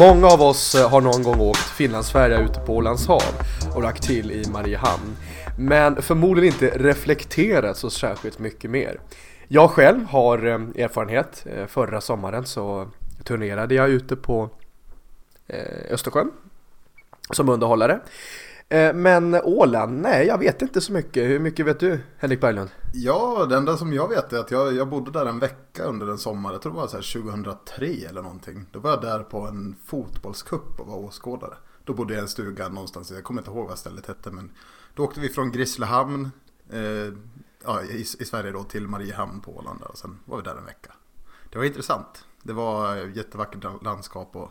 Många av oss eh, har någon gång åkt Finlandsfärja ute på Ålands hav och lagt till i Mariehamn. Men förmodligen inte reflekterat så särskilt mycket mer. Jag själv har eh, erfarenhet. Eh, förra sommaren så turnerade jag ute på Östersjön som underhållare. Eh, men Åland, nej jag vet inte så mycket. Hur mycket vet du Henrik Berglund? Ja, det enda som jag vet är att jag, jag bodde där en vecka under en sommar. Jag tror det var så här 2003 eller någonting. Då var jag där på en fotbollskupp och var åskådare. Då bodde jag i en stuga någonstans, jag kommer inte ihåg vad stället hette. Men då åkte vi från Grisslehamn eh, ja, i, i, Sverige då till Mariehamn på Åland. Och sen var vi där en vecka. Det var intressant. Det var jättevackert landskap och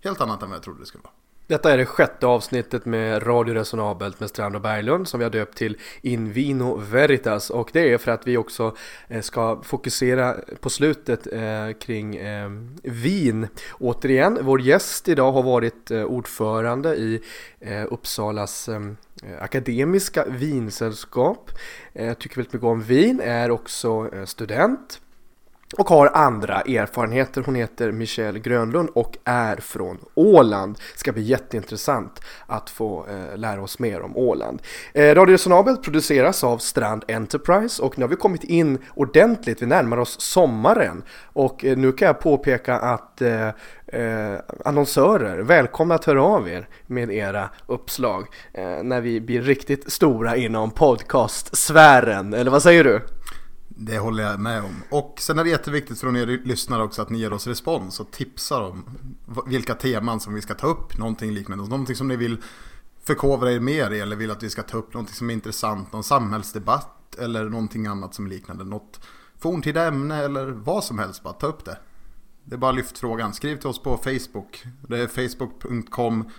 helt annat än vad jag trodde det skulle vara. Detta är det sjätte avsnittet med Radio Resonabelt med Strand och Berglund som vi har döpt till In Vino Veritas och det är för att vi också eh, ska fokusera på slutet eh, kring eh, vin. Återigen, vår gäst idag har varit ordförande i Uppsalas akademiska vinsällskap. Tycker väldigt mycket om vin, är också student och har andra erfarenheter. Hon heter Michelle Grönlund och är från Åland. Det ska bli jätteintressant att få eh, lära oss mer om Åland. Eh, Radio Resonabelt produceras av Strand Enterprise och nu har vi kommit in ordentligt. Vi närmar oss sommaren och eh, nu kan jag påpeka att eh, eh, annonsörer, välkomna att höra av er med era uppslag eh, när vi blir riktigt stora inom podcastsfären. Eller vad säger du? Det håller jag med om. Och sen är det jätteviktigt från er lyssnare också att ni ger oss respons och tipsar om vilka teman som vi ska ta upp. Någonting liknande. Någonting som ni vill förkovra er mer i eller vill att vi ska ta upp någonting som är intressant. Någon samhällsdebatt eller någonting annat som liknande. Något forntida ämne eller vad som helst. Bara ta upp det. Det är bara lyft frågan. Skriv till oss på Facebook. Det är facebook.com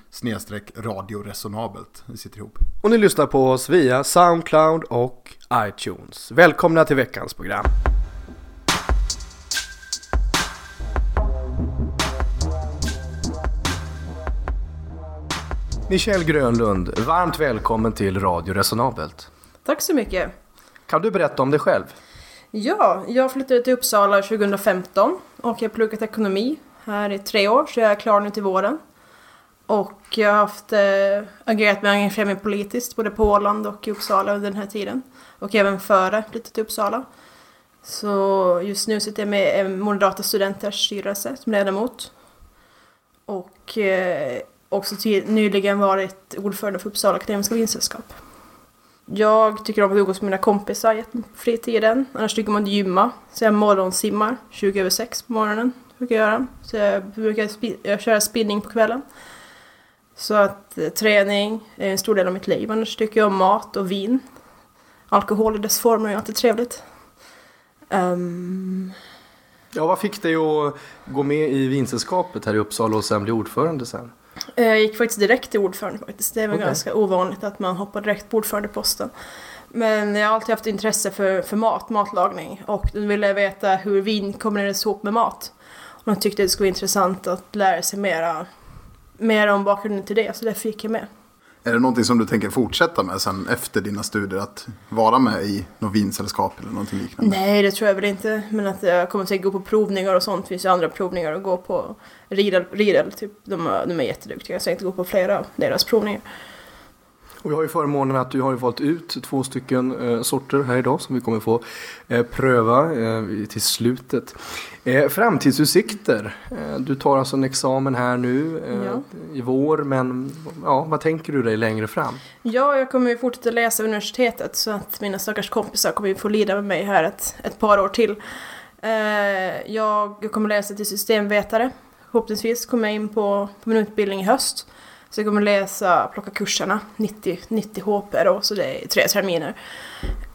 radioresonabelt. Det sitter ihop. Och ni lyssnar på oss via Soundcloud och iTunes. Välkomna till veckans program. Michelle Grönlund, varmt välkommen till Radio Resonabelt. Tack så mycket. Kan du berätta om dig själv? Ja, jag flyttade till Uppsala 2015 och jag har pluggat ekonomi här i tre år så jag är klar nu till våren. Och jag har haft, äh, agerat med engagemang politiskt både på Åland och i Uppsala under den här tiden. Och även före flyttet till Uppsala. Så just nu sitter jag med eh, Moderata Studenters styrelse som ledamot. Och eh, också nyligen varit ordförande för Uppsala Akademiska Vinsällskap. Jag tycker om att umgås med mina kompisar på fritiden. Annars tycker man att gymma. Så jag morgonsimmar 20 över 6 på morgonen. Brukar jag göra. Så jag brukar sp jag köra spinning på kvällen. Så att eh, träning är en stor del av mitt liv. Annars tycker jag om mat och vin. Alkohol i dess former är alltid trevligt. Um... Ja, vad fick dig att gå med i vinsällskapet här i Uppsala och sen bli ordförande sen? Eh, jag gick faktiskt direkt till ordförande faktiskt. Det är väl okay. ganska ovanligt att man hoppar direkt på ordförandeposten. Men jag har alltid haft intresse för, för mat, matlagning. Och då ville jag veta hur vin kombinerades ihop med mat. Och jag tyckte det skulle vara intressant att lära sig mera, mer om bakgrunden till det. Så därför gick jag med. Är det någonting som du tänker fortsätta med sen efter dina studier? Att vara med i något vinsällskap eller någonting liknande? Nej, det tror jag väl inte. Men att jag kommer att gå på provningar och sånt. Det finns ju andra provningar att gå på. Riedel, Riedel typ, de, de är jätteduktiga. Jag tänkte gå på flera av deras provningar. Och vi har ju förmånen att du har valt ut två stycken eh, sorter här idag som vi kommer få eh, pröva eh, till slutet. Eh, framtidsutsikter. Eh, du tar alltså en examen här nu eh, ja. i vår men ja, vad tänker du dig längre fram? Ja, jag kommer ju fortsätta läsa universitetet så att mina stackars kompisar kommer ju få lida med mig här ett, ett par år till. jag kommer läsa till systemvetare. Förhoppningsvis kommer jag in på, på min utbildning i höst. Så jag kommer läsa, plocka kurserna, 90, 90 HP då, så det är tre terminer.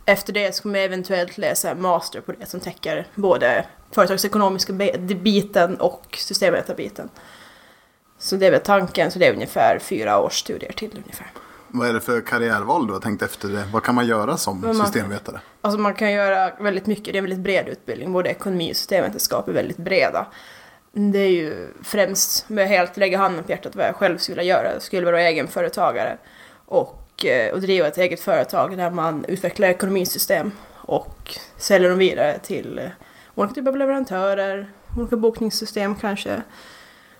Efter det så kommer jag eventuellt läsa master på det som täcker både företagsekonomiska biten och systemvetarbiten. Så det är väl tanken, så det är ungefär fyra års studier till ungefär. Vad är det för karriärval du har tänkt efter det? Vad kan man göra som man, systemvetare? Alltså man kan göra väldigt mycket, det är en väldigt bred utbildning. Både ekonomi och systemvetenskap är väldigt breda det är ju främst med helt lägga handen på hjärtat vad jag själv skulle vilja göra. Jag skulle vara egenföretagare och, eh, och driva ett eget företag där man utvecklar ekonomisystem och säljer dem vidare till eh, olika typer av leverantörer, olika bokningssystem kanske.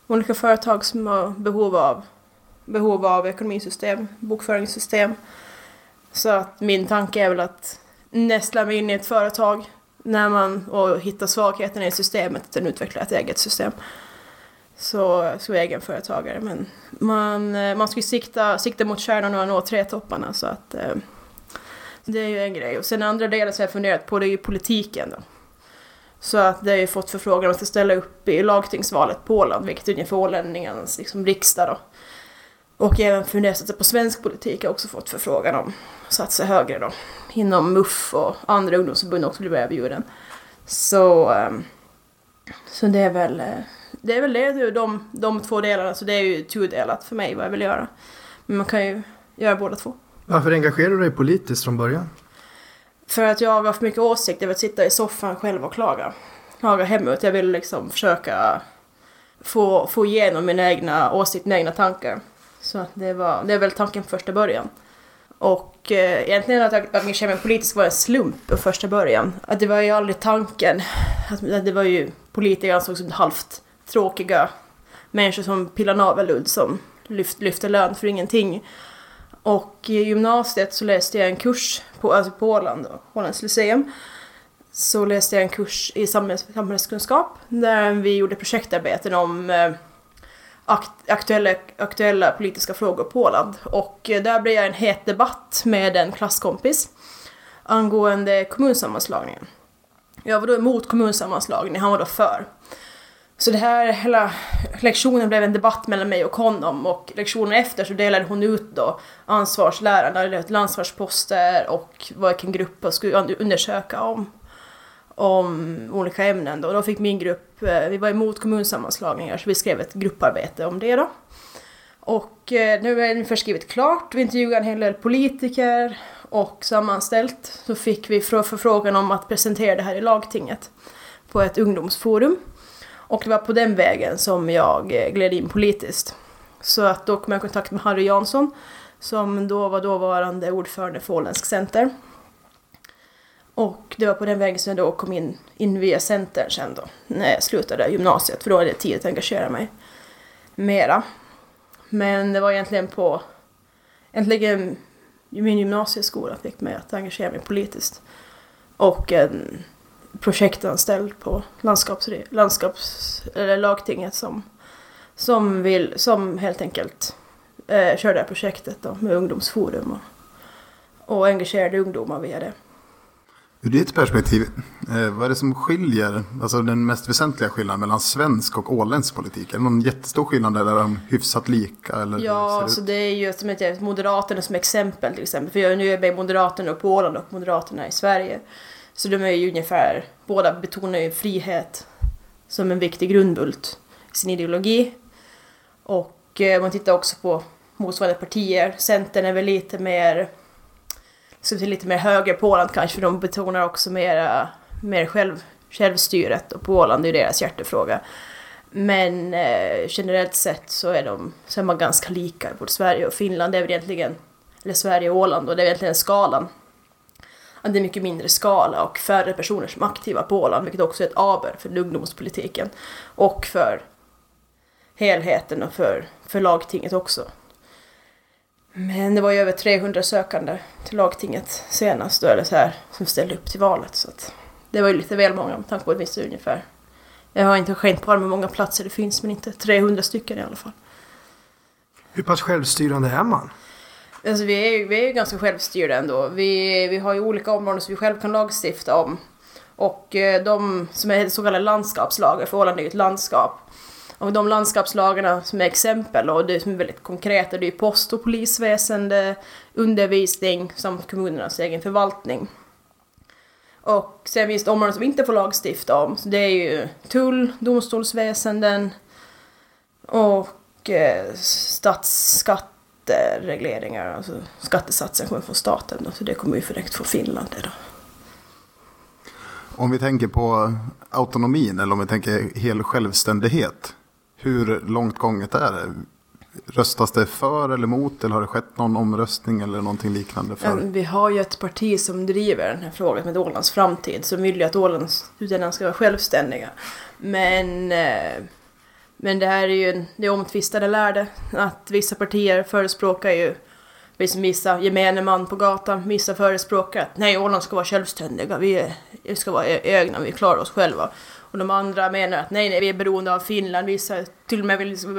olika företag som har behov av, behov av ekonomisystem, bokföringssystem. Så att min tanke är väl att nästla mig in i ett företag när man, och hitta svagheterna i systemet, att den utvecklar ett eget system. Så, så egenföretagare. Men man, eh, man ska ju sikta, sikta mot kärnan och nå tre topparna så att eh, det är ju en grej. Och sen andra delen som jag funderat på det är ju politiken då. Så att det har ju fått förfrågan om att ställa upp i lagtingsvalet på Åland, vilket är ungefär ålänningarnas liksom, riksdag då. Och även funderat på svensk politik har också fått förfrågan om att satsa högre då. Inom MUF och andra ungdomsförbund också blir erbjuden. Så, ehm, så det är väl eh, det är väl det, de, de två delarna. Så det är ju tudelat för mig vad jag vill göra. Men man kan ju göra båda två. Varför engagerar du dig politiskt från början? För att jag har för mycket åsikter över att sitta i soffan själv och klaga. Klaga hemåt. Jag vill liksom försöka få, få igenom mina egna åsikter, mina egna tankar. Så att det, var, det var väl tanken från första början. Och eh, egentligen att jag engagerade mig politiskt var en slump från första början. Att det var ju aldrig tanken. Att det var ju politiker ansågs som halvt tråkiga människor som pillar navelludd som lyft, lyfter lön för ingenting. Och i gymnasiet så läste jag en kurs på, alltså på Åland, Ålands Lyceum. Så läste jag en kurs i samhälls, samhällskunskap där vi gjorde projektarbeten om eh, aktuella, aktuella politiska frågor på Åland. Och eh, där blev jag en het debatt med en klasskompis angående kommunsammanslagningen. Jag var då emot kommunsammanslagningen, han var då för. Så det här, hela lektionen blev en debatt mellan mig och honom och lektionen efter så delade hon ut då ansvarslärarna, eller ansvarsposter och vilken grupp och skulle undersöka om, om olika ämnen då. Då fick min grupp, eh, vi var emot kommunsammanslagningar så vi skrev ett grupparbete om det då. Och eh, nu är det ungefär skrivit klart, vi intervjuade en hel del politiker och sammanställt så fick vi förfrågan om att presentera det här i lagtinget på ett ungdomsforum. Och det var på den vägen som jag eh, gled in politiskt. Så att då kom jag i kontakt med Harry Jansson som då var dåvarande ordförande för Åländsk Center. Och det var på den vägen som jag då kom in, in via Centern sen då, när jag slutade gymnasiet, för då hade jag tid att engagera mig mera. Men det var egentligen på, egentligen min gymnasieskola fick mig att engagera mig politiskt. Och en projektanställd på landskaps, landskaps, eller lagtinget som, som, vill, som helt enkelt eh, körde det här projektet då, med ungdomsforum och, och engagerade ungdomar via det. Ur ditt perspektiv, eh, vad är det som skiljer, alltså den mest väsentliga skillnaden mellan svensk och åländsk politik? Är det någon jättestor skillnad eller är de hyfsat lika? Eller ja, alltså det är ju som ett, Moderaterna som exempel till exempel. För jag, nu är jag Moderaterna på Åland och Moderaterna i Sverige. Så de är ju ungefär, båda betonar ju frihet som en viktig grundbult i sin ideologi. Och eh, man tittar också på motsvarande partier. Centern är väl lite mer, så lite mer höger på Åland kanske, för de betonar också mer, mer själv, självstyret och på Åland är ju deras hjärtefråga. Men eh, generellt sett så är, de, så är man ganska lika, både Sverige och Finland. Det är väl egentligen, eller Sverige och Åland, och det är egentligen skalan att det är mycket mindre skala och färre personer som är aktiva på Åland, vilket också är ett aber för ungdomspolitiken och för helheten och för, för lagtinget också. Men det var ju över 300 sökande till lagtinget senast, då, eller så här, som ställde upp till valet. Så att det var ju lite väl många med tanke på att ungefär. Jag har inte skänkt på hur många platser det finns, men inte 300 stycken i alla fall. Hur pass självstyrande är man? Alltså vi är ju vi är ganska självstyrda ändå. Vi, vi har ju olika områden som vi själv kan lagstifta om. Och eh, de som är så kallade landskapslagar, för Åland är ju ett landskap. Och de landskapslagarna som är exempel och det som är väldigt konkreta det är post och polisväsende, undervisning samt kommunernas egen förvaltning. Och sen finns det områden som vi inte får lagstifta om. Så det är ju tull, domstolsväsenden och eh, statsskatteregleringar. alltså skattesatsen kommer från staten då, så det kommer ju direkt från Finland. Då. Om vi tänker på autonomin eller om vi tänker hel självständighet. Hur långt gånget är det? Röstas det för eller emot eller har det skett någon omröstning eller någonting liknande? För? Vi har ju ett parti som driver den här frågan med Ålands framtid som vill ju att Ålands ska vara självständiga. Men eh, Men det här är ju en, det omtvistade lärde. Att vissa partier förespråkar ju, liksom vissa gemene man på gatan, vissa förespråkar att nej, Åland ska vara självständiga, vi, är, vi ska vara egna, vi klarar oss själva. Och de andra menar att nej, nej, vi är beroende av Finland, vissa till och med vill liksom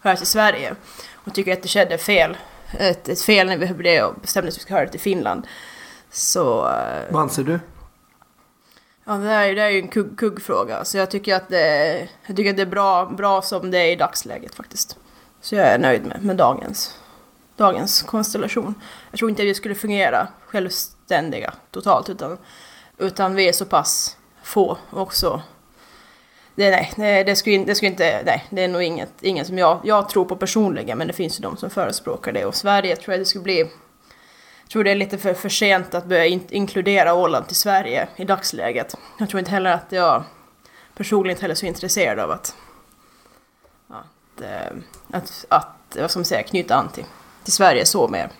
höra till Sverige. Och tycker att det skedde fel. Ett, ett fel när vi det och bestämde att vi ska höra till Finland. Så... eh, Vad anser du? Ja, det är- det är ju en kugg, kuggfråga. Så jag tycker att det, jag tycker att det är bra, bra som det är i dagsläget faktiskt. Så jag är nöjd med, med dagens, dagens konstellation. Jag tror inte att vi skulle fungera självständiga totalt utan, utan vi är så pass få också. Det, nej, nej, det skulle, det skulle inte, nej, det är nog inget, inget som jag, jag tror på personligen men det finns ju de som förespråkar det och Sverige tror jag det skulle bli jag tror det är lite för, för sent att börja in, inkludera Åland till Sverige i dagsläget. Jag tror inte heller att jag personligen inte heller är så intresserad av att, att, eh, att, att vad ska man säga, knyta an till, till Sverige så mer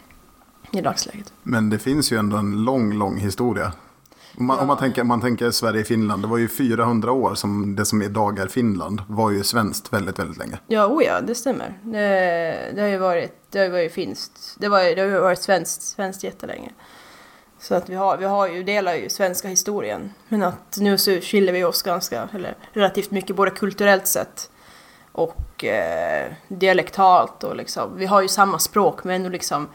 i dagsläget. Men det finns ju ändå en lång, lång historia. Om man, om man, tänker, man tänker Sverige-Finland, det var ju 400 år som det som idag är Finland var ju svenskt väldigt, väldigt länge. Ja, oh ja, det stämmer. Det, det har ju varit, det har ju varit finskt. Det, var, det har ju varit svenskt, svenskt jättelänge. Så att vi har, vi har ju, delar ju svenska historien. Men att nu så skiljer vi oss ganska, eller relativt mycket, både kulturellt sett och eh, dialektalt och liksom. Vi har ju samma språk men ändå liksom,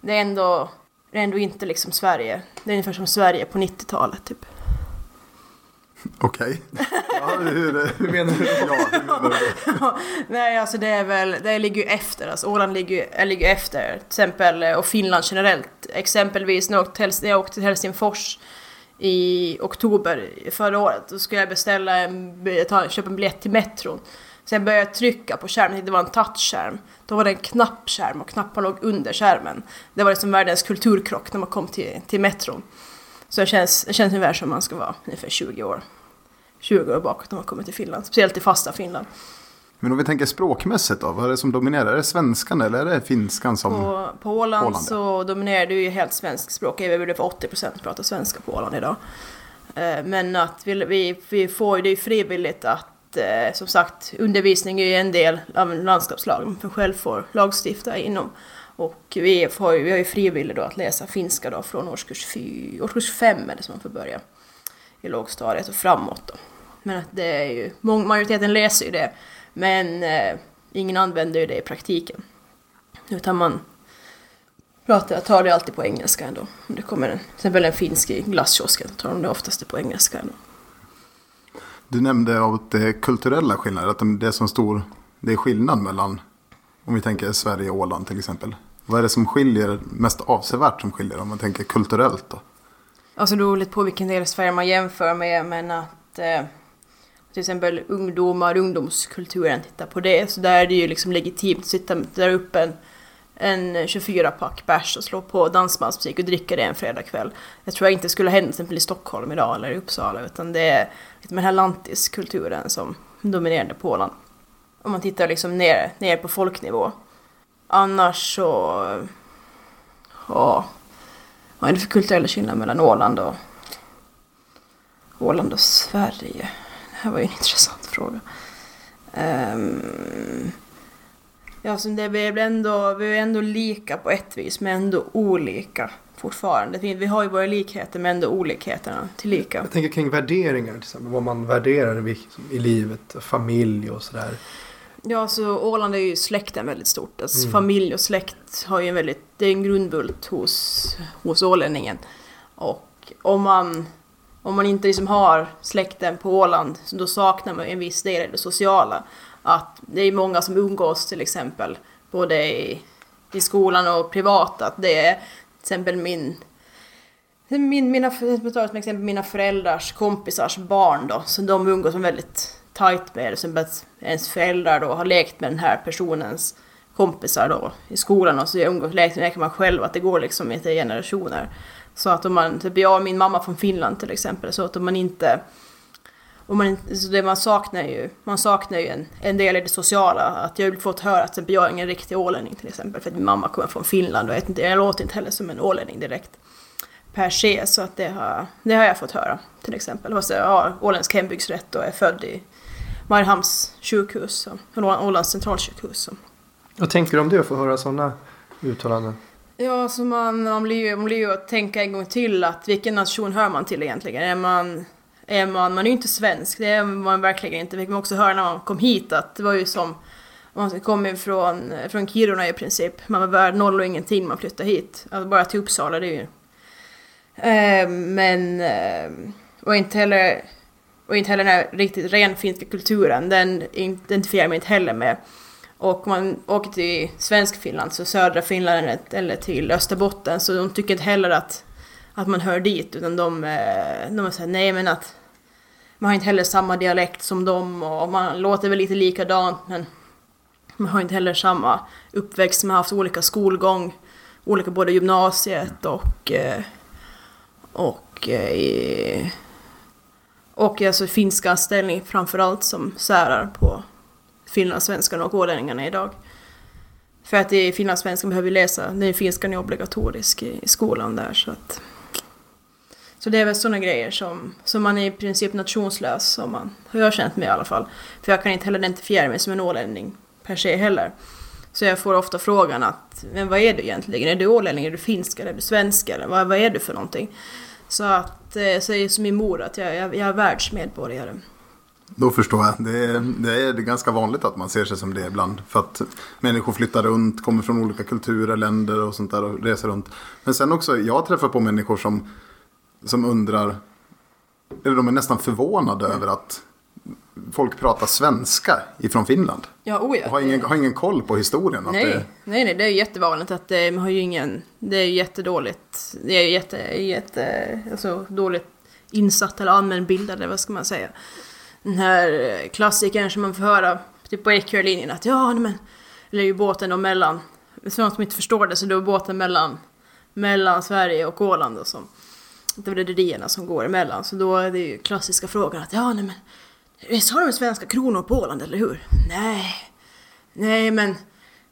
det är ändå, det är ändå inte liksom Sverige. Det är ungefär som Sverige på 90-talet typ. Okej. Ja, hur, Hur menar du? ja, hur menar du? Nej, alltså det är väl, det ligger ju efter. Alltså Åland ligger, äh, ligger efter. Till exempel, eh, och Finland generellt. Exempelvis när jag åkte till, jag åkte till Helsingfors i oktober förra året. Då skulle jag beställa en, ta, köpa en biljett till metron. Sen började jag trycka på skärmen, det var en touchskärm. Då var det en knappskärm och knappar låg under skärmen. Det var liksom världens kulturkrock när man kom till, till metron. Så det känns, det känns ungefär som man ska vara ungefär 20 år. 20 år bakåt när man kommer till Finland. Speciellt i fasta Finland. Men om vi tänker språkmässigt då, vad är det som dominerar? Är det svenskan eller är det finskan som... På, på Åland, Åland, så dominerar det ju helt svensk språk. Jag vill för 80% pratar svenska på Åland idag. Eh, Men att vi, vi, vi får det är frivilligt att, eh, som sagt, undervisning är ju en del av landskapslagen, man för själv får lagstifta inom. Och vi, får, ju- vi har ju frivilligt då att läsa finska då från årskurs, fy, årskurs fem är det som man får börja i lågstadiet och framåt då. Men att det är ju, majoriteten läser ju det, men eh, ingen använder ju det i praktiken. Utan man pratar, tar det alltid på engelska ändå. Om det kommer en, till exempel en finsk i glasskiosken tar de det oftast på engelska ändå. Du nämnde av det kulturella skillnader, att det är så stor det är skillnad mellan, om vi tänker Sverige och Åland till exempel. Vad är det som skiljer, mest avsevärt som skiljer om man tänker kulturellt då? Alltså det beror lite på vilken del av Sverige man jämför med, men att eh, till exempel ungdomar, ungdomskulturen, titta på det. Så där är det ju liksom legitimt att sitta där uppe en, en 24-pack bärs och slå på dansbandsmusik och dricka det en fredagkväll. Jag tror jag inte skulle hända till exempel i Stockholm idag eller i Uppsala, utan det är med den här lantiskulturen som dominerade på Åland. Om man tittar liksom ner, ner på folknivå. Annars så... Ja, vad är det för kulturella skillnader mellan Åland och Åland och Sverige? Det här var ju en intressant fråga. Um, ja, så det blir ändå, vi är ändå lika på ett vis, men ändå olika fortfarande. Vi har ju våra likheter, men ändå olikheterna tillika. Jag tänker kring värderingar till exempel. Vad man värderar i, i livet. Familj och sådär. Ja, så Åland är ju släkten väldigt stort. Alltså Mm. familj och släkt har ju en väldigt, det är en grundbult hos, hos ålänningen. Och om man, om man inte liksom har släkten på Åland, då saknar man en viss del i det sociala. Att det är många som umgås till exempel, både i, i skolan och privat, att det är exempel min min, mina, som exempel mina föräldrars kompisars barn då, så de umgås väldigt tajt med det. Som att ens föräldrar då har lekt med den här personens kompisar då i skolan och så umgås, leker, leker man själv att det går liksom i generationer. Så att om man, typ jag och min mamma från Finland till exempel, så att om man inte om man, så det man saknar ju, man saknar ju en, en del i det sociala. Att jag har fått höra att typ, jag är ingen riktig ålänning till exempel. För att min mamma kommer från Finland och jag, inte, jag låter inte heller som en ålänning direkt. Per se, så att det har, det har jag fått höra till exempel. Fast jag har åländsk hembygdsrätt och är född i Mariehamns sjukhus, och Ålands centralsjukhus. Vad tänker du om det att få höra sådana uttalanden? Ja, så man, man, blir ju, man blir ju att tänka en gång till att vilken nation hör man till egentligen? Är man, är man, man är ju inte svensk, det är man verkligen inte. Fick man också höra när man kom hit att det var ju som man kom ju från, från Kiruna i princip. Man var värd noll och ingenting när man flyttade hit. Alltså bara till Uppsala, det är ju... Eh, men... Eh, och inte heller... Och inte heller den här riktigt ren finska kulturen, den identifierar man inte heller med. Och man åker till svensk Finland, så södra Finland eller till Österbotten, så de tycker inte heller att, att man hör dit, utan de, eh, de säger nej men att man har inte heller samma dialekt som dem och man låter väl lite likadant men man har inte heller samma uppväxt, man har haft olika skolgång, olika både gymnasiet och eh, och eh, i och alltså finska ställning framförallt som särar på finlandssvenskarna och ålänningarna idag. För att i finlandssvenskan behöver vi läsa, den finskan är obligatorisk i skolan där så att så det är väl sådana grejer som, som man är i princip nationslös, som man har jag känt mig i alla fall. För jag kan inte heller identifiera mig som en ålänning per se heller. Så jag får ofta frågan att, men vad är du egentligen? Är du ålänning, är du finsk eller är du svensk eller vad, vad är du för någonting? Så att, jag så är som min mor att jag, jag, jag är världsmedborgare. Då förstår jag. Det är, det är ganska vanligt att man ser sig som det ibland. För att människor flyttar runt, kommer från olika kulturer, länder och sånt där och reser runt. Men sen också, jag träffar på människor som, som undrar, eller de är nästan förvånade över att folk pratar svenska ifrån Finland. Ja, oh ja. Och har ingen, har ingen koll på historien. Nej, det... nej, nej, det är jättevanligt att det, man har ju ingen, det är jättedåligt, det är jätte, jätte, alltså dåligt insatt eller allmänbildade, vad ska man säga. Den här klassikern som man får höra typ på Ekerö-linjen att ja, nej, men, eller ju båten då mellan, för någon som inte förstår det så då är båten mellan, mellan Sverige och Åland och som, rederierna som går emellan, så då är det ju klassiska frågan att ja, nej men Visst har de svenska kronor på Åland, eller hur? Nej. Nej, men...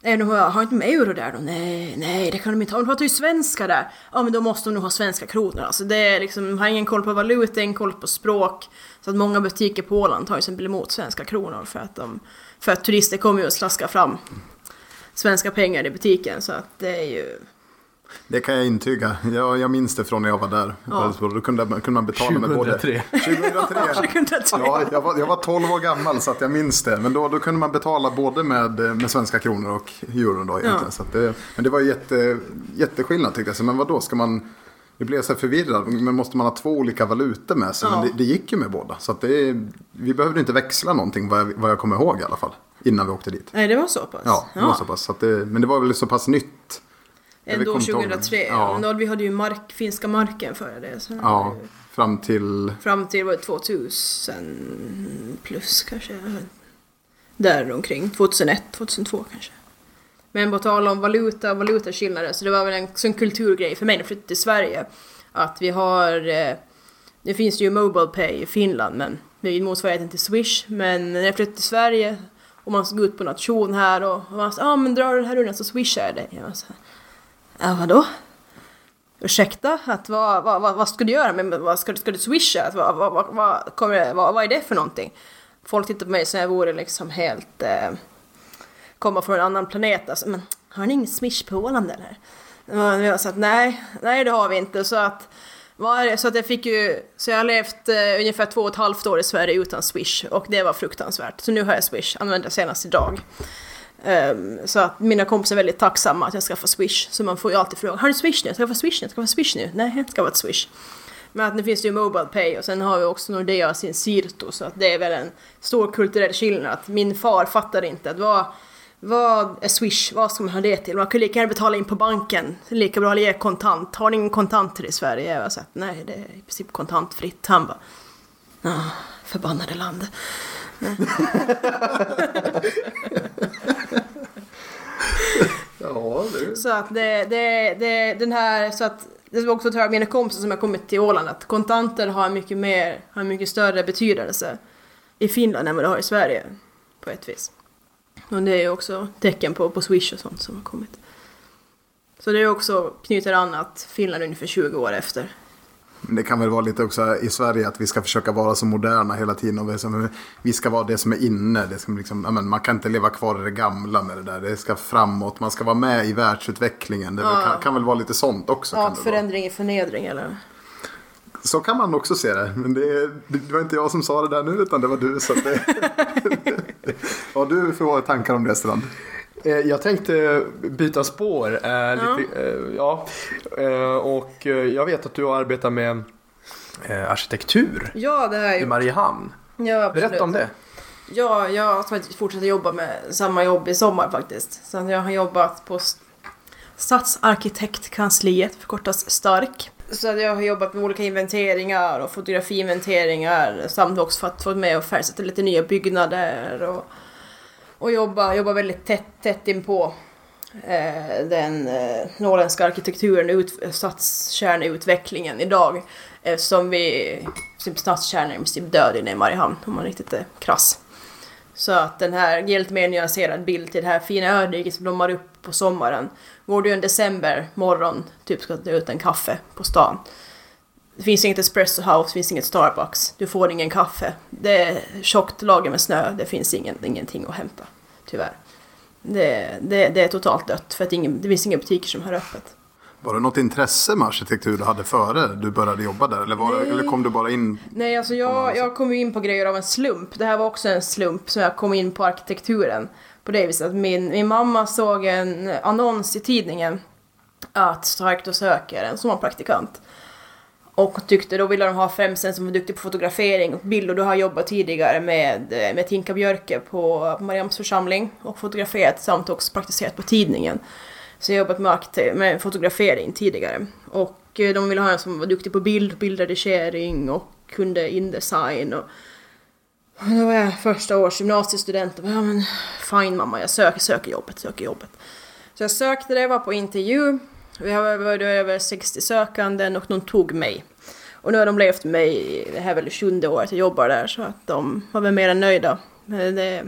Nej, de har, har inte med euro där då? Nej, nej, det kan de inte ha. De pratar ju svenska där. Ja, men då måste de nog ha svenska kronor. Alltså det är liksom, de har ingen koll på valuta, ingen koll på språk. Så att många butiker på Åland tar ju exempel emot svenska kronor för att de... För att turister kommer ju att slaska fram svenska pengar i butiken, så att det är ju... Det kan jag intyga. Jag, jag minns det från när jag var där. Ja. Då kunde, kunde man betala 2003. med både... 2003. 2003. Ja, jag var, jag var 12 år gammal så att jag minns det. Men då, då kunde man betala både med, med svenska kronor och euro då egentligen. Ja. Så det, men det var jätte, jätteskillnad tyckte jag. Så, men vad då ska man... Det blev så förvirrad. Men måste man ha två olika valutor med sig? Ja. Men det, det, gick ju med båda. Så att det, vi behövde inte växla någonting vad jag, vad jag kommer ihåg i alla fall. Innan vi åkte dit. Nej, det var så pass? Ja, det var så pass. Så det, men det var väl så pass nytt Ändå 2003. Ja. Då vi hade ju mark, finska marken före det. Så ja, fram till... Fram till var 2000 plus kanske. Där omkring. 2001, 2002 kanske. Men på tal om valuta och valutaskillnader så det var väl en sån kulturgrej för mig när jag flyttade till Sverige. Att vi har... Eh, det finns ju Mobile Pay i Finland men det är motsvarigheten till Swish. Men när jag flyttade till Sverige och man ska gå ut på nation här och, man sa ah, men drar du den här rundan så swishar jag dig. Jag så här, Ja, vadå? Ursäkta? Att vad, vad, vad, vad ska du göra? Men vad ska, ska du swisha? Att, vad, vad, vad, kommer, vad, vad är det för någonting? Folk tittar på mig som jag vore liksom helt... Eh, komma från en annan planet. Alltså, men har ni ingen swish på Åland eller? Och jag sa att nej, nej det har vi inte. Så att, så att jag fick ju, så jag har levt eh, ungefär två och ett halvt år i Sverige utan Swish och det var fruktansvärt. Så nu har jag Swish, använder senast idag. Um, så att mina kompisar är väldigt tacksamma att jag skaffar Swish. Så man får ju alltid fråga, har du Swish nu? Ska jag få Swish nu? Ska jag få Swish nu? Nej, jag ska vara ett Swish. Men att nu finns det ju Mobile Pay och sen har vi också Nordea sin Sirto så att det är väl en stor kulturell skillnad. Att min far fattar inte att vad, vad är Swish? Vad ska man ha det till? Man kan lika gärna betala in på banken. Lika bra att ge kontant. Har ni ingen kontanter i Sverige? Jag har sagt nej, det är i princip kontantfritt. Han bara, ah, förbannade land ja. Så att det, det, det, den här, så att det var också till mina kompisar som har kommit till Åland att kontanter har mycket mer, har mycket större betydelse i Finland än vad det har i Sverige. På ett vis. Och det är ju också tecken på, på Swish och sånt som har kommit. Så det är också knyter an att Finland är ungefär 20 år efter men det kan väl vara lite också i Sverige att vi ska försöka vara så moderna hela tiden. Och vi, ska vara det som är inne. Det ska liksom, ja, men man kan inte leva kvar i det gamla med det där. Det ska framåt. Man ska vara med i världsutvecklingen. Det Ja. kan, kan väl vara lite sånt också. Ja, förändring i förnedring eller? Så kan man också se det. Men det, det var inte jag som sa det där nu utan det var du. Så det, Vad har du för tankar om det Strand? Eh, Jag tänkte byta spår. Eh, lite, ja. Eh, och jag vet att du har arbetat med eh, arkitektur Ja, det är i ju... Mariehamn. Ja, absolut. Berätta om det. Ja, jag har fortsatt jobba med samma jobb i sommar faktiskt. Så jag har jobbat på Stadsarkitektkansliet, förkortas STARK. Så jag har jobbat med olika inventeringar och fotografiinventeringar samt också för att få med och färgsätta lite nya byggnader och, och jobba, jobba väldigt tätt, tätt inpå eh, den eh, norrländska arkitekturen och ut, stadskärneutvecklingen idag. Eftersom vi, typ stadskärnan är i princip död inne i Mariehamn om man riktigt är krass. Så att den här ger lite mer nyanserad bild till det här fina öriket som blommar upp på sommaren. Går du en december morgon, typ ska ta ut en kaffe på stan. Det finns inget espresso house, det finns inget Starbucks. Du får ingen kaffe. Det är tjockt lager med snö, det finns ingen, ingenting att hämta. Tyvärr. Det, det, det är totalt dött för att ingen, det finns inga butiker som har öppet. Var det något intresse med arkitektur du hade före du började jobba där? Eller, var eller kom du bara in? Nej, alltså jag, jag kom in på grejer av en slump. Det här var också en slump som jag kom in på arkitekturen. På det viset att min, min mamma såg en annons i tidningen att Starkt och söker en sommarpraktikant. Och tyckte då ville de ha främst en som var duktig på fotografering och bild och då har jag jobbat tidigare med, eh, med Tinka Björke på Mariams församling och fotograferat samt också praktiserat på tidningen. Så jag har jobbat med, med fotografering tidigare. Och eh, de ville ha en som var duktig på bild, bildredigering och kunde indesign. Och, och då var jag första års gymnasiestudent och bara, ja men fine mamma, jag söker, söker jobbet, söker jobbet. Så jag sökte det, var på intervju. Vi har varit över 60 sökanden och de tog mig. Och nu har de levt med mig, det här är väl sjunde året jag jobbar där, så att de var väl mer än nöjda. Men Det,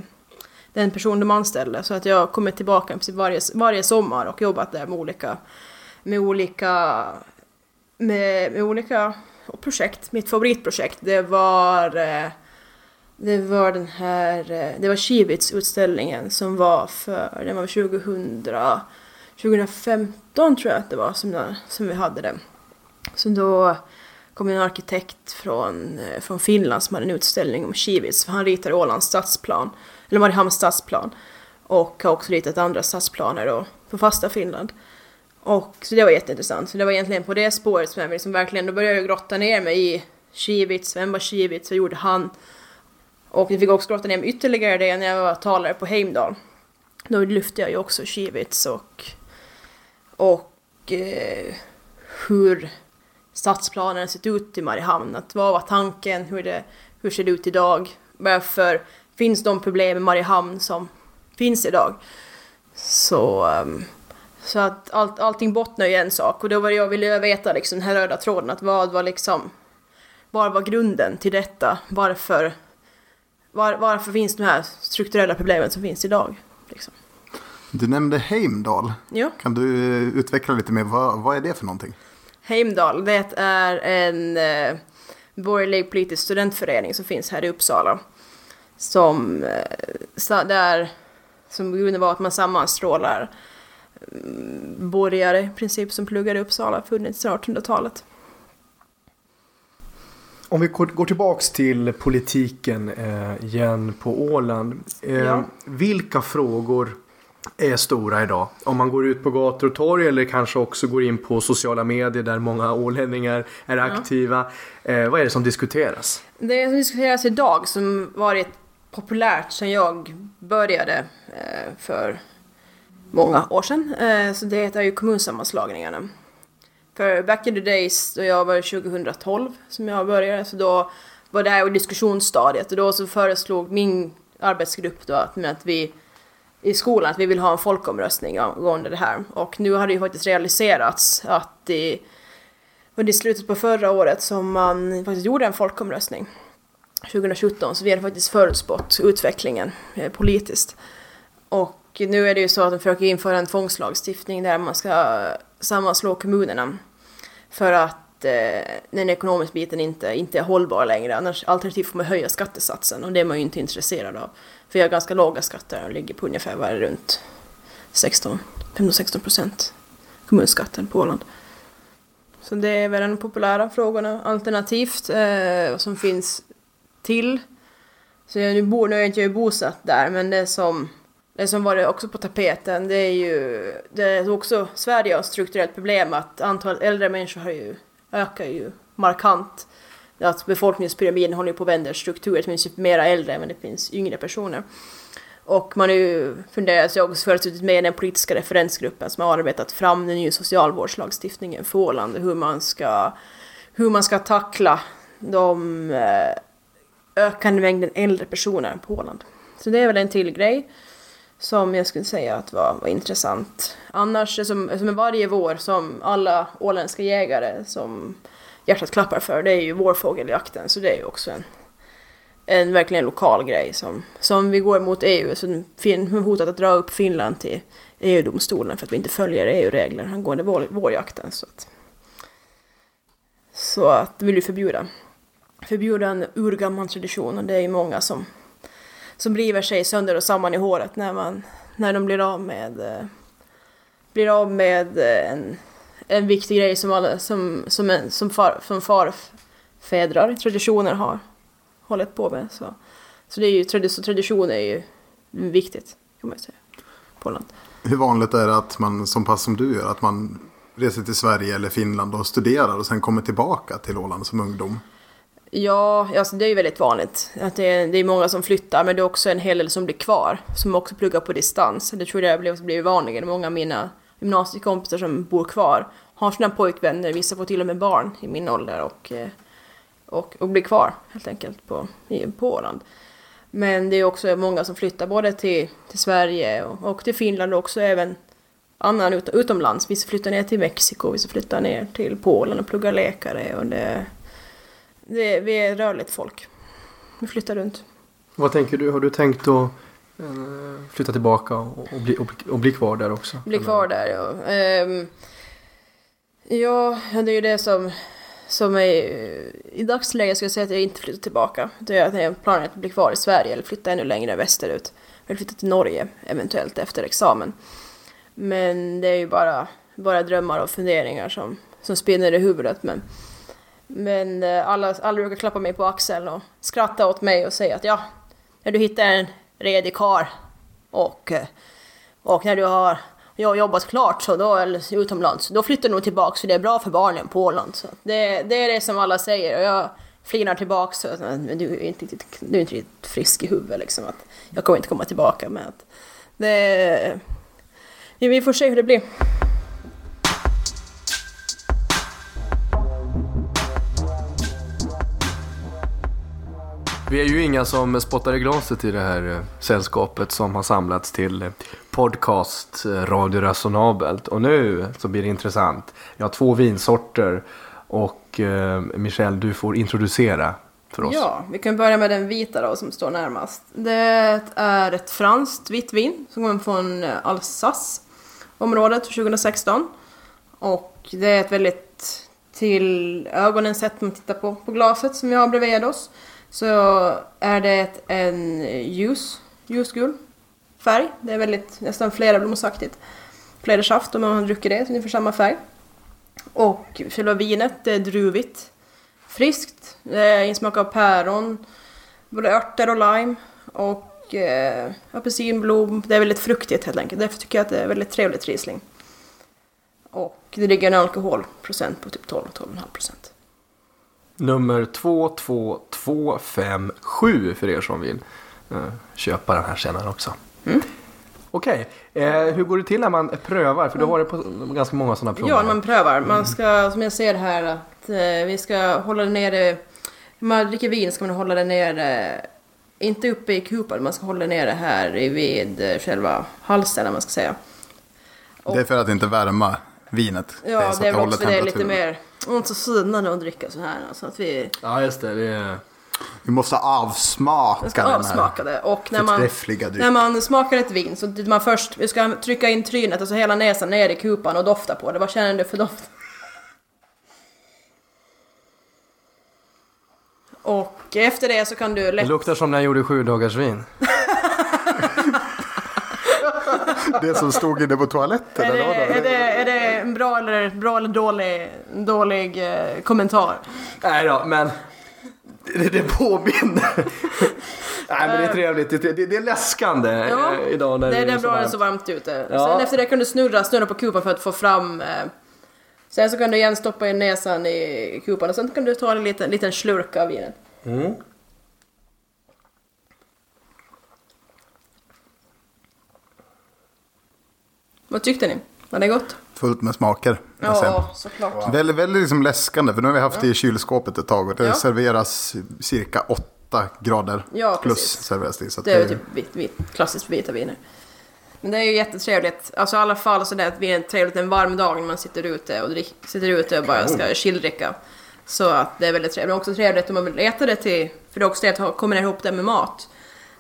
den person de anställde. Så att jag har kommit tillbaka i princip varje, varje sommar och jobbat där med olika, med olika, med, med olika projekt. Mitt favoritprojekt det var, eh, det var den här, eh, det var Kivits-utställningen som var för, den var 2000, 2015 tror jag att det var som, som vi hade den. Så då kom en arkitekt från, eh, från Finland som hade en utställning om Kivits För han ritade Ålands stadsplan, eller Mariehamns stadsplan. Och har också ritat andra stadsplaner då, för fasta Finland. Och så det var jätteintressant. Så det var egentligen på det spåret som jag liksom verkligen, då började jag grotta ner mig i Kivits, vem var Kivits, vad gjorde han? Och jag fick också grotta ner mig ytterligare det när jag var talare på Heimdal. Då lyfte jag ju också Kivits och, och eh, hur stadsplanen sett ut i Mariehamn. Att vad var tanken? Hur, det, hur ser det ut idag? Varför finns de problem i Mariehamn som finns idag? Så, ehm, så att allt, allting bottnar i en sak. Och då var det jag ville veta liksom den här röda tråden. Att vad var liksom, vad var grunden till detta? Varför, var, varför finns de här strukturella problemen som finns idag? Liksom. Du nämnde Heimdal. Ja. Kan du eh, utveckla lite mer? Vad, vad är det för någonting? Heimdal, det är en eh, borgerlig politisk studentförening som finns här i Uppsala. Som, eh, där, som grunden var att man sammanstrålar mm, borgare i princip som pluggar i Uppsala, funnits sedan 1800-talet. Om vi går går tillbaks till politiken eh, igen på Åland. Eh, Ja. Vilka frågor är stora idag? Om man går ut på gator och torg eller kanske också går in på sociala medier där många ålänningar är aktiva. Eh, vad är det som diskuteras? Det som diskuteras idag som varit populärt sedan jag började eh, för många år sedan. Eh, så det är ju kommunsammanslagningarna. För back in the days då jag var 2012 som jag började så då var det här i diskussionsstadiet och då så föreslog min arbetsgrupp då att, att vi i skolan att vi vill ha en folkomröstning angående det här. Och nu har det ju faktiskt realiserats att i, var det i slutet på förra året som man faktiskt gjorde en folkomröstning. 2017, så vi hade faktiskt förutspått utvecklingen eh, politiskt. Och nu är det ju så att de försöker införa en tvångslagstiftning där man ska sammanslå kommunerna. För att att eh, den ekonomiska biten inte, inte är hållbar längre. Annars alternativt får man höja skattesatsen och det är man ju inte intresserad av. För jag har ganska låga skatter och ligger på ungefär vad är runt 16, 15-16 procent kommunskatten på Åland. Så det är väl de populära frågorna. Alternativt eh, som finns till. Så jag, nu, bor, nu är jag inte bosatt där men det som, det som var också på tapeten det är ju det är också Sverige har ett strukturellt problem att antalet äldre människor har ju, ökar ju markant. Att befolkningspyramiden håller på att vända struktur. Det typ finns ju mera äldre men det finns yngre personer. Och man har ju funderat sig också suttit med i den politiska referensgruppen som har arbetat fram den nya socialvårdslagstiftningen för Åland hur man ska, hur man ska tackla de eh, ökande mängden äldre personer på Åland. Så det är väl en till grej som jag skulle säga att var, var intressant. Annars, som, som varje vår som alla åländska jägare som hjärtat klappar för, det är ju vårfågeljakten, så det är ju också en en verkligen lokal grej som, som vi går mot EU, så fin, hotat att dra upp Finland till EU-domstolen för att vi inte följer EU-regler angående vår, vårjakten. Så att, så att vill vi förbjuda. Förbjuda en urgammal tradition och det är ju många som, som river sig sönder och samman i håret när, man, när de blir av med, eh, blir av med eh, en, en viktig grej som, alla, som, som, som, far, som farfädrar, traditioner har hållit på med. Så, så det är ju tradition, tradition är ju viktigt kan man säga. På Åland. Hur vanligt är det att man, som pass som du gör, att man reser till Sverige eller Finland och studerar och sen kommer tillbaka till Åland som ungdom? Ja, alltså det är ju väldigt vanligt. Att det, är, det är många som flyttar, men det är också en hel del som blir kvar. Som också pluggar på distans. Det tror jag blir, blir vanligare. Många av mina gymnasiekompisar som bor kvar har sina pojkvänner, vissa får till och med barn i min ålder. Och eh, och, och blir kvar helt enkelt på, på Åland. Men det är också många som flyttar både till, till Sverige och, och till Finland och också även annan ut, utomlands. Vissa flyttar ner till Mexiko, vissa flyttar ner till Polen och pluggar läkare. Och det, det, vi är rörligt folk. Vi flyttar runt. Vad tänker du? Har du tänkt att flytta tillbaka och, och, bli, och, och, bli kvar där också? Bli kvar där, ja. Um, ja, det är ju det som som är, i dagsläget skulle jag säga att jag inte flyttar tillbaka. Det är att jag planerar att bli kvar i Sverige eller flytta ännu längre västerut. Eller flytta till Norge eventuellt efter examen. Men det är ju bara, bara drömmar och funderingar som, som spinner i huvudet. Men, men eh, alla, alla brukar klappa mig på axeln och skratta åt mig och säga att ja, när du hittar en redig kar och, eh, och när du har jobbat klart så då, eller utomlands, då flyttar du nog tillbaks för det är bra för barnen på Åland. Så det, det är det som alla säger och jag flinar tillbaks. Så, men du är inte riktigt, du är inte riktigt frisk i huvudet liksom. Att jag kommer inte komma tillbaka med att det... Vi får se hur det blir. Vi är ju inga som spottar i glaset i det här eh, sällskapet som har samlats till eh, podcast eh, Radio Resonabelt. Och nu så blir det intressant. Jag har två vinsorter och Michelle, du får introducera för oss. Ja, vi kan börja med den vita då som står närmast. Det är ett franskt vitt vin som kommer från Alsace-området 2016. Och det är ett väldigt till ögonen sett man tittar på, på glaset som vi har bredvid oss så är det en ljus, ljusgul färg. Det är väldigt, nästan flera blommosaktigt. Flera saft om man har druckit det, så ni samma färg. Och själva vinet, det är druvigt. Friskt, det är insmak av päron, både örter och lime. Och eh, apelsinblom, det är väldigt fruktigt helt enkelt. Därför tycker jag att det är väldigt trevligt Riesling. Och det ligger en alkoholprocent på typ 12-12,5 procent. Nummer 22257 för er som vill uh, köpa den här senare också. Mm. Okej, eh, hur går det till när man prövar? För du har det på ganska många sådana prover. Ja, man prövar. Man ska, som jag ser här, att eh, vi ska hålla det nere. När man dricker vin ska man hålla det nere, inte uppe i kupan, man ska hålla det nere här vid eh, själva halsen, man ska säga. Och, det är för att inte värma vinet. Ja, det är, det är väl också det är lite mer inte så fina att dricka så här. Så att vi... Ja, just det. det är... Vi måste avsmaka ska den här avsmaka det. Och när man, när man smakar ett vin så man först, vi ska trycka in trynet, alltså hela näsan ner i kupan och dofta på det. Vad känner du för doft? Och efter det så kan du Det lätt... luktar som när jag gjorde sju dagars vin. Det som stod inne på toaletten. Är det, eller vad är, det, är det en bra eller, bra eller dålig, dålig eh, kommentar? Nej då, men det, det påminner. Nej men det är trevligt. Det, det, det är läskande Ja, eh, idag när Det är det är bra det är så varmt ute. Ja. Sen efter det kan du snurra, snurra på kupan för att få fram... Eh, sen så kan du igen stoppa in näsan i kupan och sen kan du ta en liten, liten slurk av vinet. Mm. Vad tyckte ni? Var det gott? Fullt med smaker. Ja, såklart. Väldigt, väldigt liksom läskande, för nu har vi haft det i kylskåpet ett tag och det Ja. serveras cirka 8 grader Ja, plus serveras det. Så att Det är ju det- typ vit, vit, klassiskt vita viner. Men det är ju jättetrevligt. Alltså i alla fall så det att vin är trevligt en varm dag när man sitter ute och drick, sitter ute och bara ska chilldricka. Så att det är väldigt trevligt. Det är också trevligt om man vill äta det till, för det är också trevligt att kombinera ihop det med mat.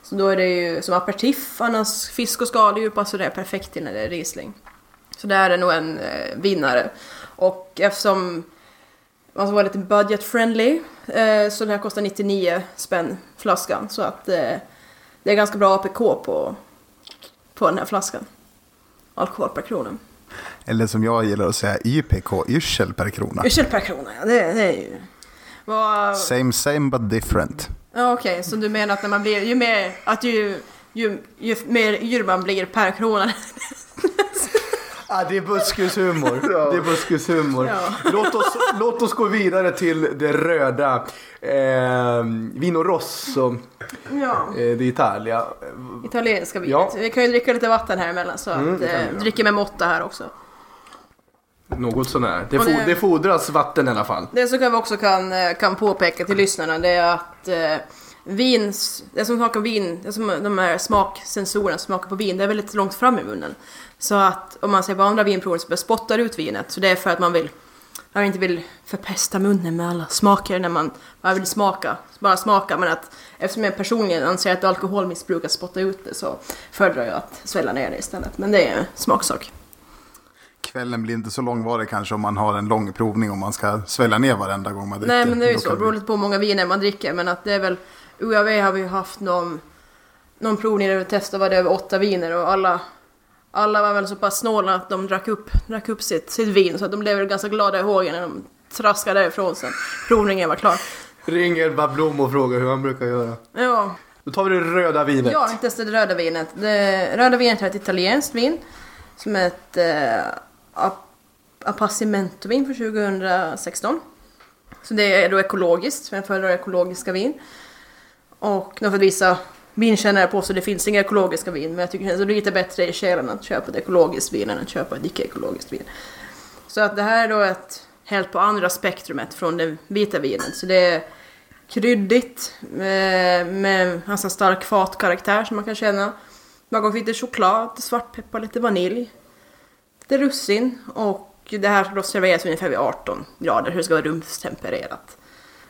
Så då är det ju som aperitif, annars fisk och skaldjur passar det perfekt till när det är Riesling. Så det här är nog en eh, vinnare. Och eftersom man ska vara lite budget friendly eh, så den här kostar 99 spänn flaskan. Så att eh, det är ganska bra APK på, på den här flaskan. Alkohol per krona. Eller som jag gillar att säga, YPK, yrsel per krona. Ursäkta per krona, ja. Det, det är ju... Vad... Same same but different. Ja, Okej, så du menar att när man blir... Ju mer... Att ju, ju, ju mer yr man blir per krona. Ah, det är buskishumor. Det är buskishumor. Ja. Låt, oss, låt oss gå vidare till det röda. Eh, Vino Rosso ja. eh, di Italia. Italienska vinet. Ja. Vi kan ju dricka lite vatten här emellan så Mm, att det eh, dricker med måtta här också. Något sånär. Det, det- det fordras vatten i alla fall. Det som vi också kan, eh, kan påpeka till lyssnarna det är att eh, vins, det som smakar vin, det som de här smaksensorerna som smakar på vin, det är väldigt långt fram i munnen. Så att om man ser på andra vinprover så spottar ut vinet. Så det är för att man vill, man inte vill förpesta munnen med alla smaker när man bara vill smaka. Bara smaka, men att eftersom jag personligen anser att alkoholmissbruk att spotta ut det så föredrar jag att svälla ner det istället. Men det är en smaksak. Kvällen blir inte så långvarig kanske om man har en lång provning om man ska svälja ner varenda gång man dricker. Nej men det är ju så, det beror lite på hur många viner man dricker men att det är väl UAV har vi haft någon, någon provning där vi testade var det över åtta viner och alla alla var väl så pass snåla att de drack upp, drack upp sitt, sitt vin så att de blev väl ganska glada i hågen när de traskade därifrån sen provningen var klar. Ring Elva Blom och fråga hur han brukar göra. Ja, Då tar vi det röda vinet. ja vi testade röda vinet. Det röda vinet är ett italienskt vin som är ett eh, ap- Appassimento-vin för 2016. Så det är då ekologiskt, för jag föredrar ekologiska vin. Och de för att visa vinkännare på så det finns inga ekologiska vin, men jag tycker det är lite bättre i själen att köpa ett ekologiskt vin än att köpa ett icke-ekologiskt vin. Så att det här är då ett helt på andra spektrumet från det vita vinet. Så det är kryddigt eh, med, med en ganska stark fatkaraktär som man kan känna. Bakom finns lite choklad, lite svartpeppar, lite vanilj, lite russin och det här ska då serveras ungefär vid 18 grader, hur det ska vara rumstempererat.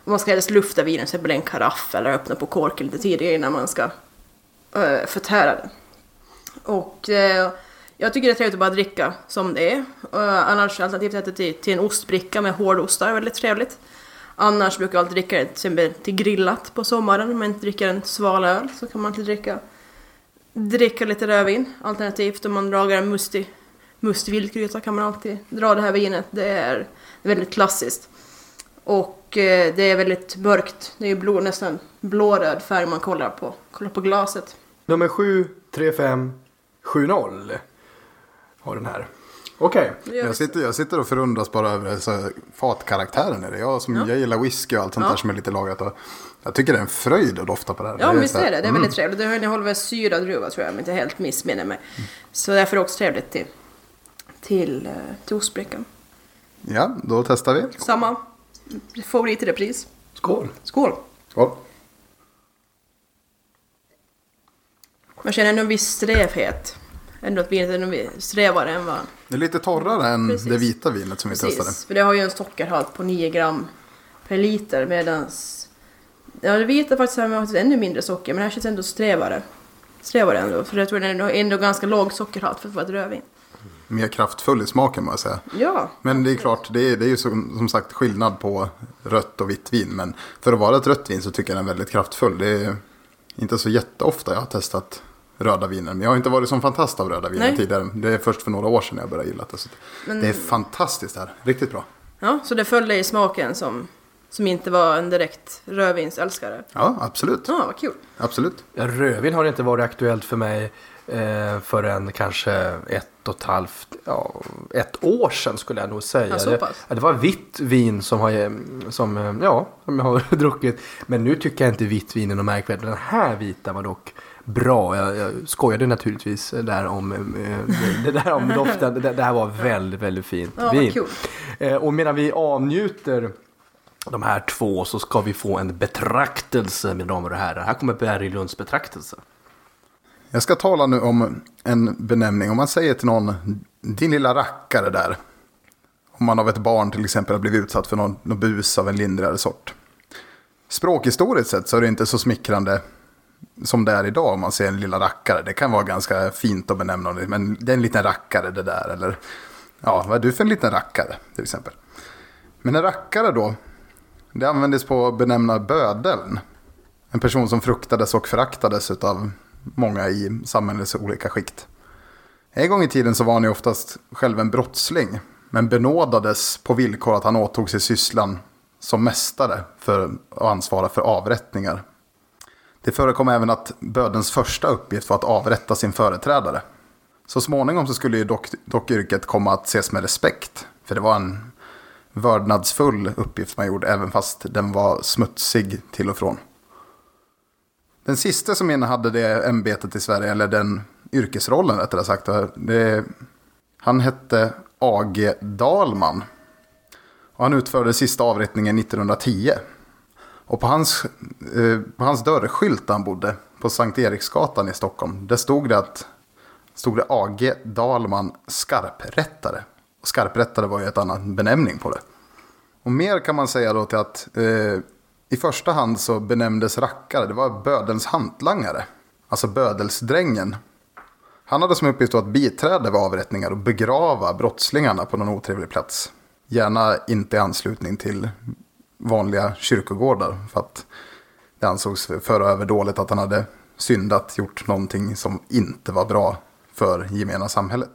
Man ska helst lufta vinen, till exempel i en karaff eller öppna på korken lite tidigare innan man ska uh, förtära den. Och eh, jag tycker det är trevligt att bara dricka som det är. Uh, annars alternativt äta till, till en ostbricka med hårdostar, väldigt trevligt. Annars brukar jag alltid dricka det till, exempel till grillat på sommaren. Om man inte dricker en sval öl så kan man alltid dricka, dricka lite rödvin. Alternativt om man lagar en mustig, mustig vildgryta kan man alltid dra det här vinet. Det är väldigt klassiskt. Och eh, det är väldigt mörkt. Det är blå, nästan blåröd färg man kollar på, kollar på glaset. Nummer 73570 har den här. Okej. Gör Jag sitter, jag sitter och förundras bara över så här, fatkaraktären. Är det. Jag, som, Ja. jag gillar whisky och allt sånt Ja. där som är lite lagrat. Och jag tycker det är en fröjd att dofta på det här. Ja, Det visst är det. Det är mm. väldigt trevligt. Det innehåller väl syrad druva tror jag, om jag inte helt missminner mig. Så därför är det också trevligt till, till, eh, till ostbrickan. Ja, då testar vi. Samma favorit i repris. Skål. Skål! Skål. Man känner ändå en viss strävhet. Ändå att vinet är nog strävare än vad... Det är lite torrare än Precis. det vita vinet som vi testade. Precis, för det har ju en sockerhalt på 9 gram per liter medans... Ja, det vita faktiskt har faktiskt ännu mindre socker, men det här känns ändå strävare. Strävare ändå, för jag tror det är ändå ganska låg sockerhalt för att vara ett rödvin. Mer kraftfull i smaken må jag säga. Ja, Men det är klart, det är, det är ju som, som sagt skillnad på rött och vitt vin. Men för att vara ett rött vin så tycker jag den är väldigt kraftfull. Det är inte så jätteofta jag har testat röda viner. Men jag har inte varit som fantast av röda viner Nej. tidigare. Det är först för några år sedan jag började gilla det. Så Det är fantastiskt här, riktigt bra. ja, så det följde i smaken som, som inte var en direkt rödvinsälskare. Ja, absolut. Ja, vad kul. Absolut. Ja, rödvin har inte varit aktuellt för mig eh, förrän kanske ett och ett halvt, ja, ett år sedan skulle jag nog säga. Ja, det, det var vitt vin som, har, som, ja, som jag har druckit. Men nu tycker jag inte vitt vin är något märkvärdigt. Den här vita var dock bra. Jag, jag skojade naturligtvis där om, eh, det, det där om doften. Det, det här var väldigt, väldigt fint Ja, vin. kul. Eh, och medan vi avnjuter de här två så ska vi få en betraktelse, mina damer och herrar. Här kommer Berglunds betraktelse. Jag ska tala nu om en benämning. Om man säger till någon, din lilla rackare där. Om man av ett barn till exempel har blivit utsatt för någon, någon bus av en lindrigare sort. Språkhistoriskt sett så är det inte så smickrande som det är idag om man säger en lilla rackare. Det kan vara ganska fint att benämna det, men det är en liten rackare det där. Eller ja, vad är du för en liten rackare till exempel. Men en rackare då, det användes på att benämna bödeln. En person som fruktades och föraktades av många i samhällets olika skikt. En gång i tiden så var han ju oftast själv en brottsling. Men benådades på villkor att han åtog sig sysslan som mästare för att ansvara för avrättningar. Det förekom även att bödens första uppgift var att avrätta sin företrädare. Så småningom så skulle ju dock, dock yrket komma att ses med respekt. För det var en vördnadsfull uppgift man gjorde, även fast den var smutsig till och från. Den sista som innehade det ämbetet i Sverige, eller den yrkesrollen rättare sagt, det, han hette A.G. Dalman. Och han utförde sista avrättningen 1910. Och på hans, eh, på hans dörrskylt där han bodde, på Sankt Eriksgatan i Stockholm, där stod det att stod det A.G. Dalman skarprättare. Och skarprättare var ju ett annat benämning på det. Och mer kan man säga då till att eh, i första hand så benämndes rackare, det var bödelns hantlangare. Alltså bödelsdrängen. Han hade som uppgift att biträda vid avrättningar och begrava brottslingarna på någon otrevlig plats. Gärna inte i anslutning till vanliga kyrkogårdar. För att det ansågs föra över dåligt att han hade syndat, gjort någonting som inte var bra för gemena samhället.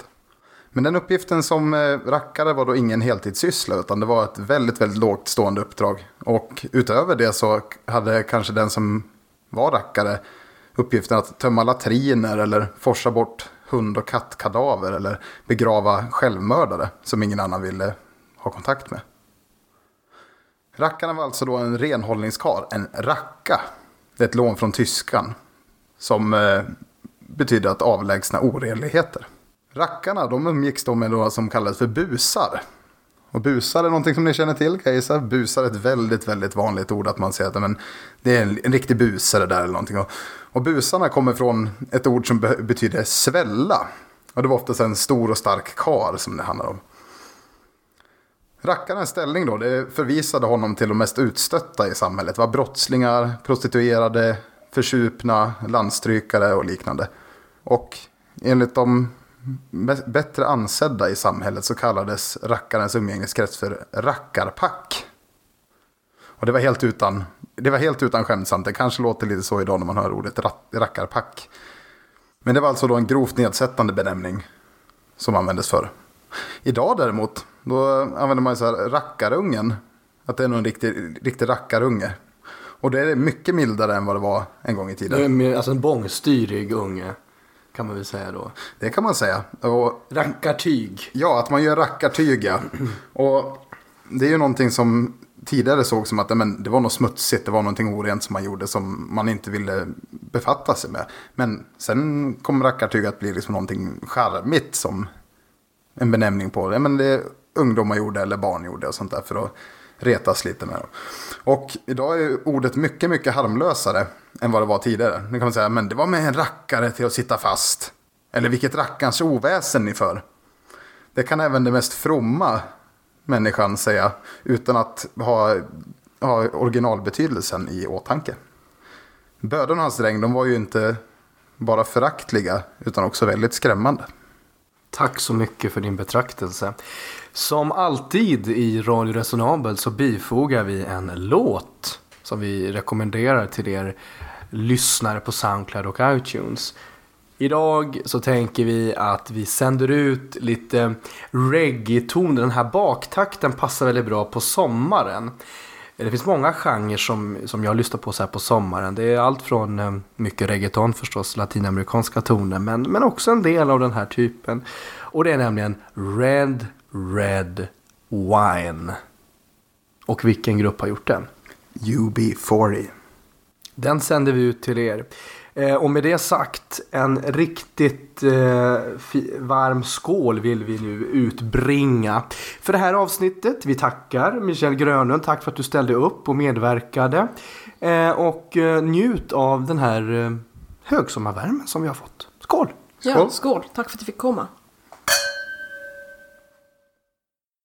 Men den uppgiften som eh, rackare var då ingen heltidssyssla utan det var ett väldigt, väldigt lågt stående uppdrag. Och utöver det så hade kanske den som var rackare uppgiften att tömma latriner eller forsa bort hund och kattkadaver eller begrava självmördare som ingen annan ville ha kontakt med. Rackarna var alltså då en renhållningskar, en racka. Det är ett lån från tyskan som eh, betyder att avlägsna orenligheter. Rackarna de umgicks då med några som kallades för busar. Och busar är någonting som ni känner till kan jag gissa. Busar är ett väldigt, väldigt vanligt ord att man säger att men, det är en, en riktig busare där eller någonting. Och, och busarna kommer från ett ord som be, betyder svälla. Och det var oftast en stor och stark kar som det handlar om. Rackarens ställning då, det förvisade honom till de mest utstötta i samhället. Det var brottslingar, prostituerade, försupna, landstrykare och liknande. Och enligt de bättre ansedda i samhället så kallades rackarens umgängeskrets för rackarpack. Och det var helt utan, det var helt utan skämtsamt. Det kanske låter lite så idag när man hör ordet rackarpack. Men det var alltså då en grovt nedsättande benämning som användes för. Idag däremot, då använder man så här rackarungen. Att det är någon riktig, riktig rackarunge. Och det är mycket mildare än vad det var en gång i tiden. Alltså en bångstyrig unge. Kan man väl säga då. Det kan man säga. Och, Rackartyg. ja, att man gör rackartyg ja. Och det är ju någonting som tidigare såg som att men, det var något smutsigt, det var någonting orent som man gjorde som man inte ville befatta sig med. Men sen kom rackartyg att bli liksom någonting charmigt som en benämning på det. Men det ungdomar gjorde eller barn gjorde och sånt där för att retas lite med dem. Och idag är ordet mycket, mycket harmlösare än vad det var tidigare. Nu kan man säga, men det var med en rackare till att sitta fast. Eller vilket rackarns oväsen ni för. Det kan även det mest fromma människan säga utan att ha, ha originalbetydelsen i åtanke. Böden och hans dräng, de var ju inte bara föraktliga utan också väldigt skrämmande. Tack så mycket för din betraktelse. Som alltid i Radio Resonabel så bifogar vi en låt som vi rekommenderar till er lyssnare på Soundcloud och iTunes. Idag så tänker vi att vi sänder ut lite reggae-toner. Den här baktakten passar väldigt bra på sommaren. Det finns många genrer som, som jag lyssnar på så här på sommaren. Det är allt från eh, mycket reggaeton förstås, latinamerikanska toner, men, men också en del av den här typen. Och det är nämligen Red Red Wine. Och vilken grupp har gjort den? UB40. Den sänder vi ut till er. Eh, och med det sagt, en riktigt eh, varm skål vill vi nu utbringa. För det här avsnittet, vi tackar Michel Grönlund, tack för att du ställde upp och medverkade. Eh, och eh, njut av den här eh, högsommarvärmen som vi har fått. Skål! Ja, skål. Tack för att du fick komma.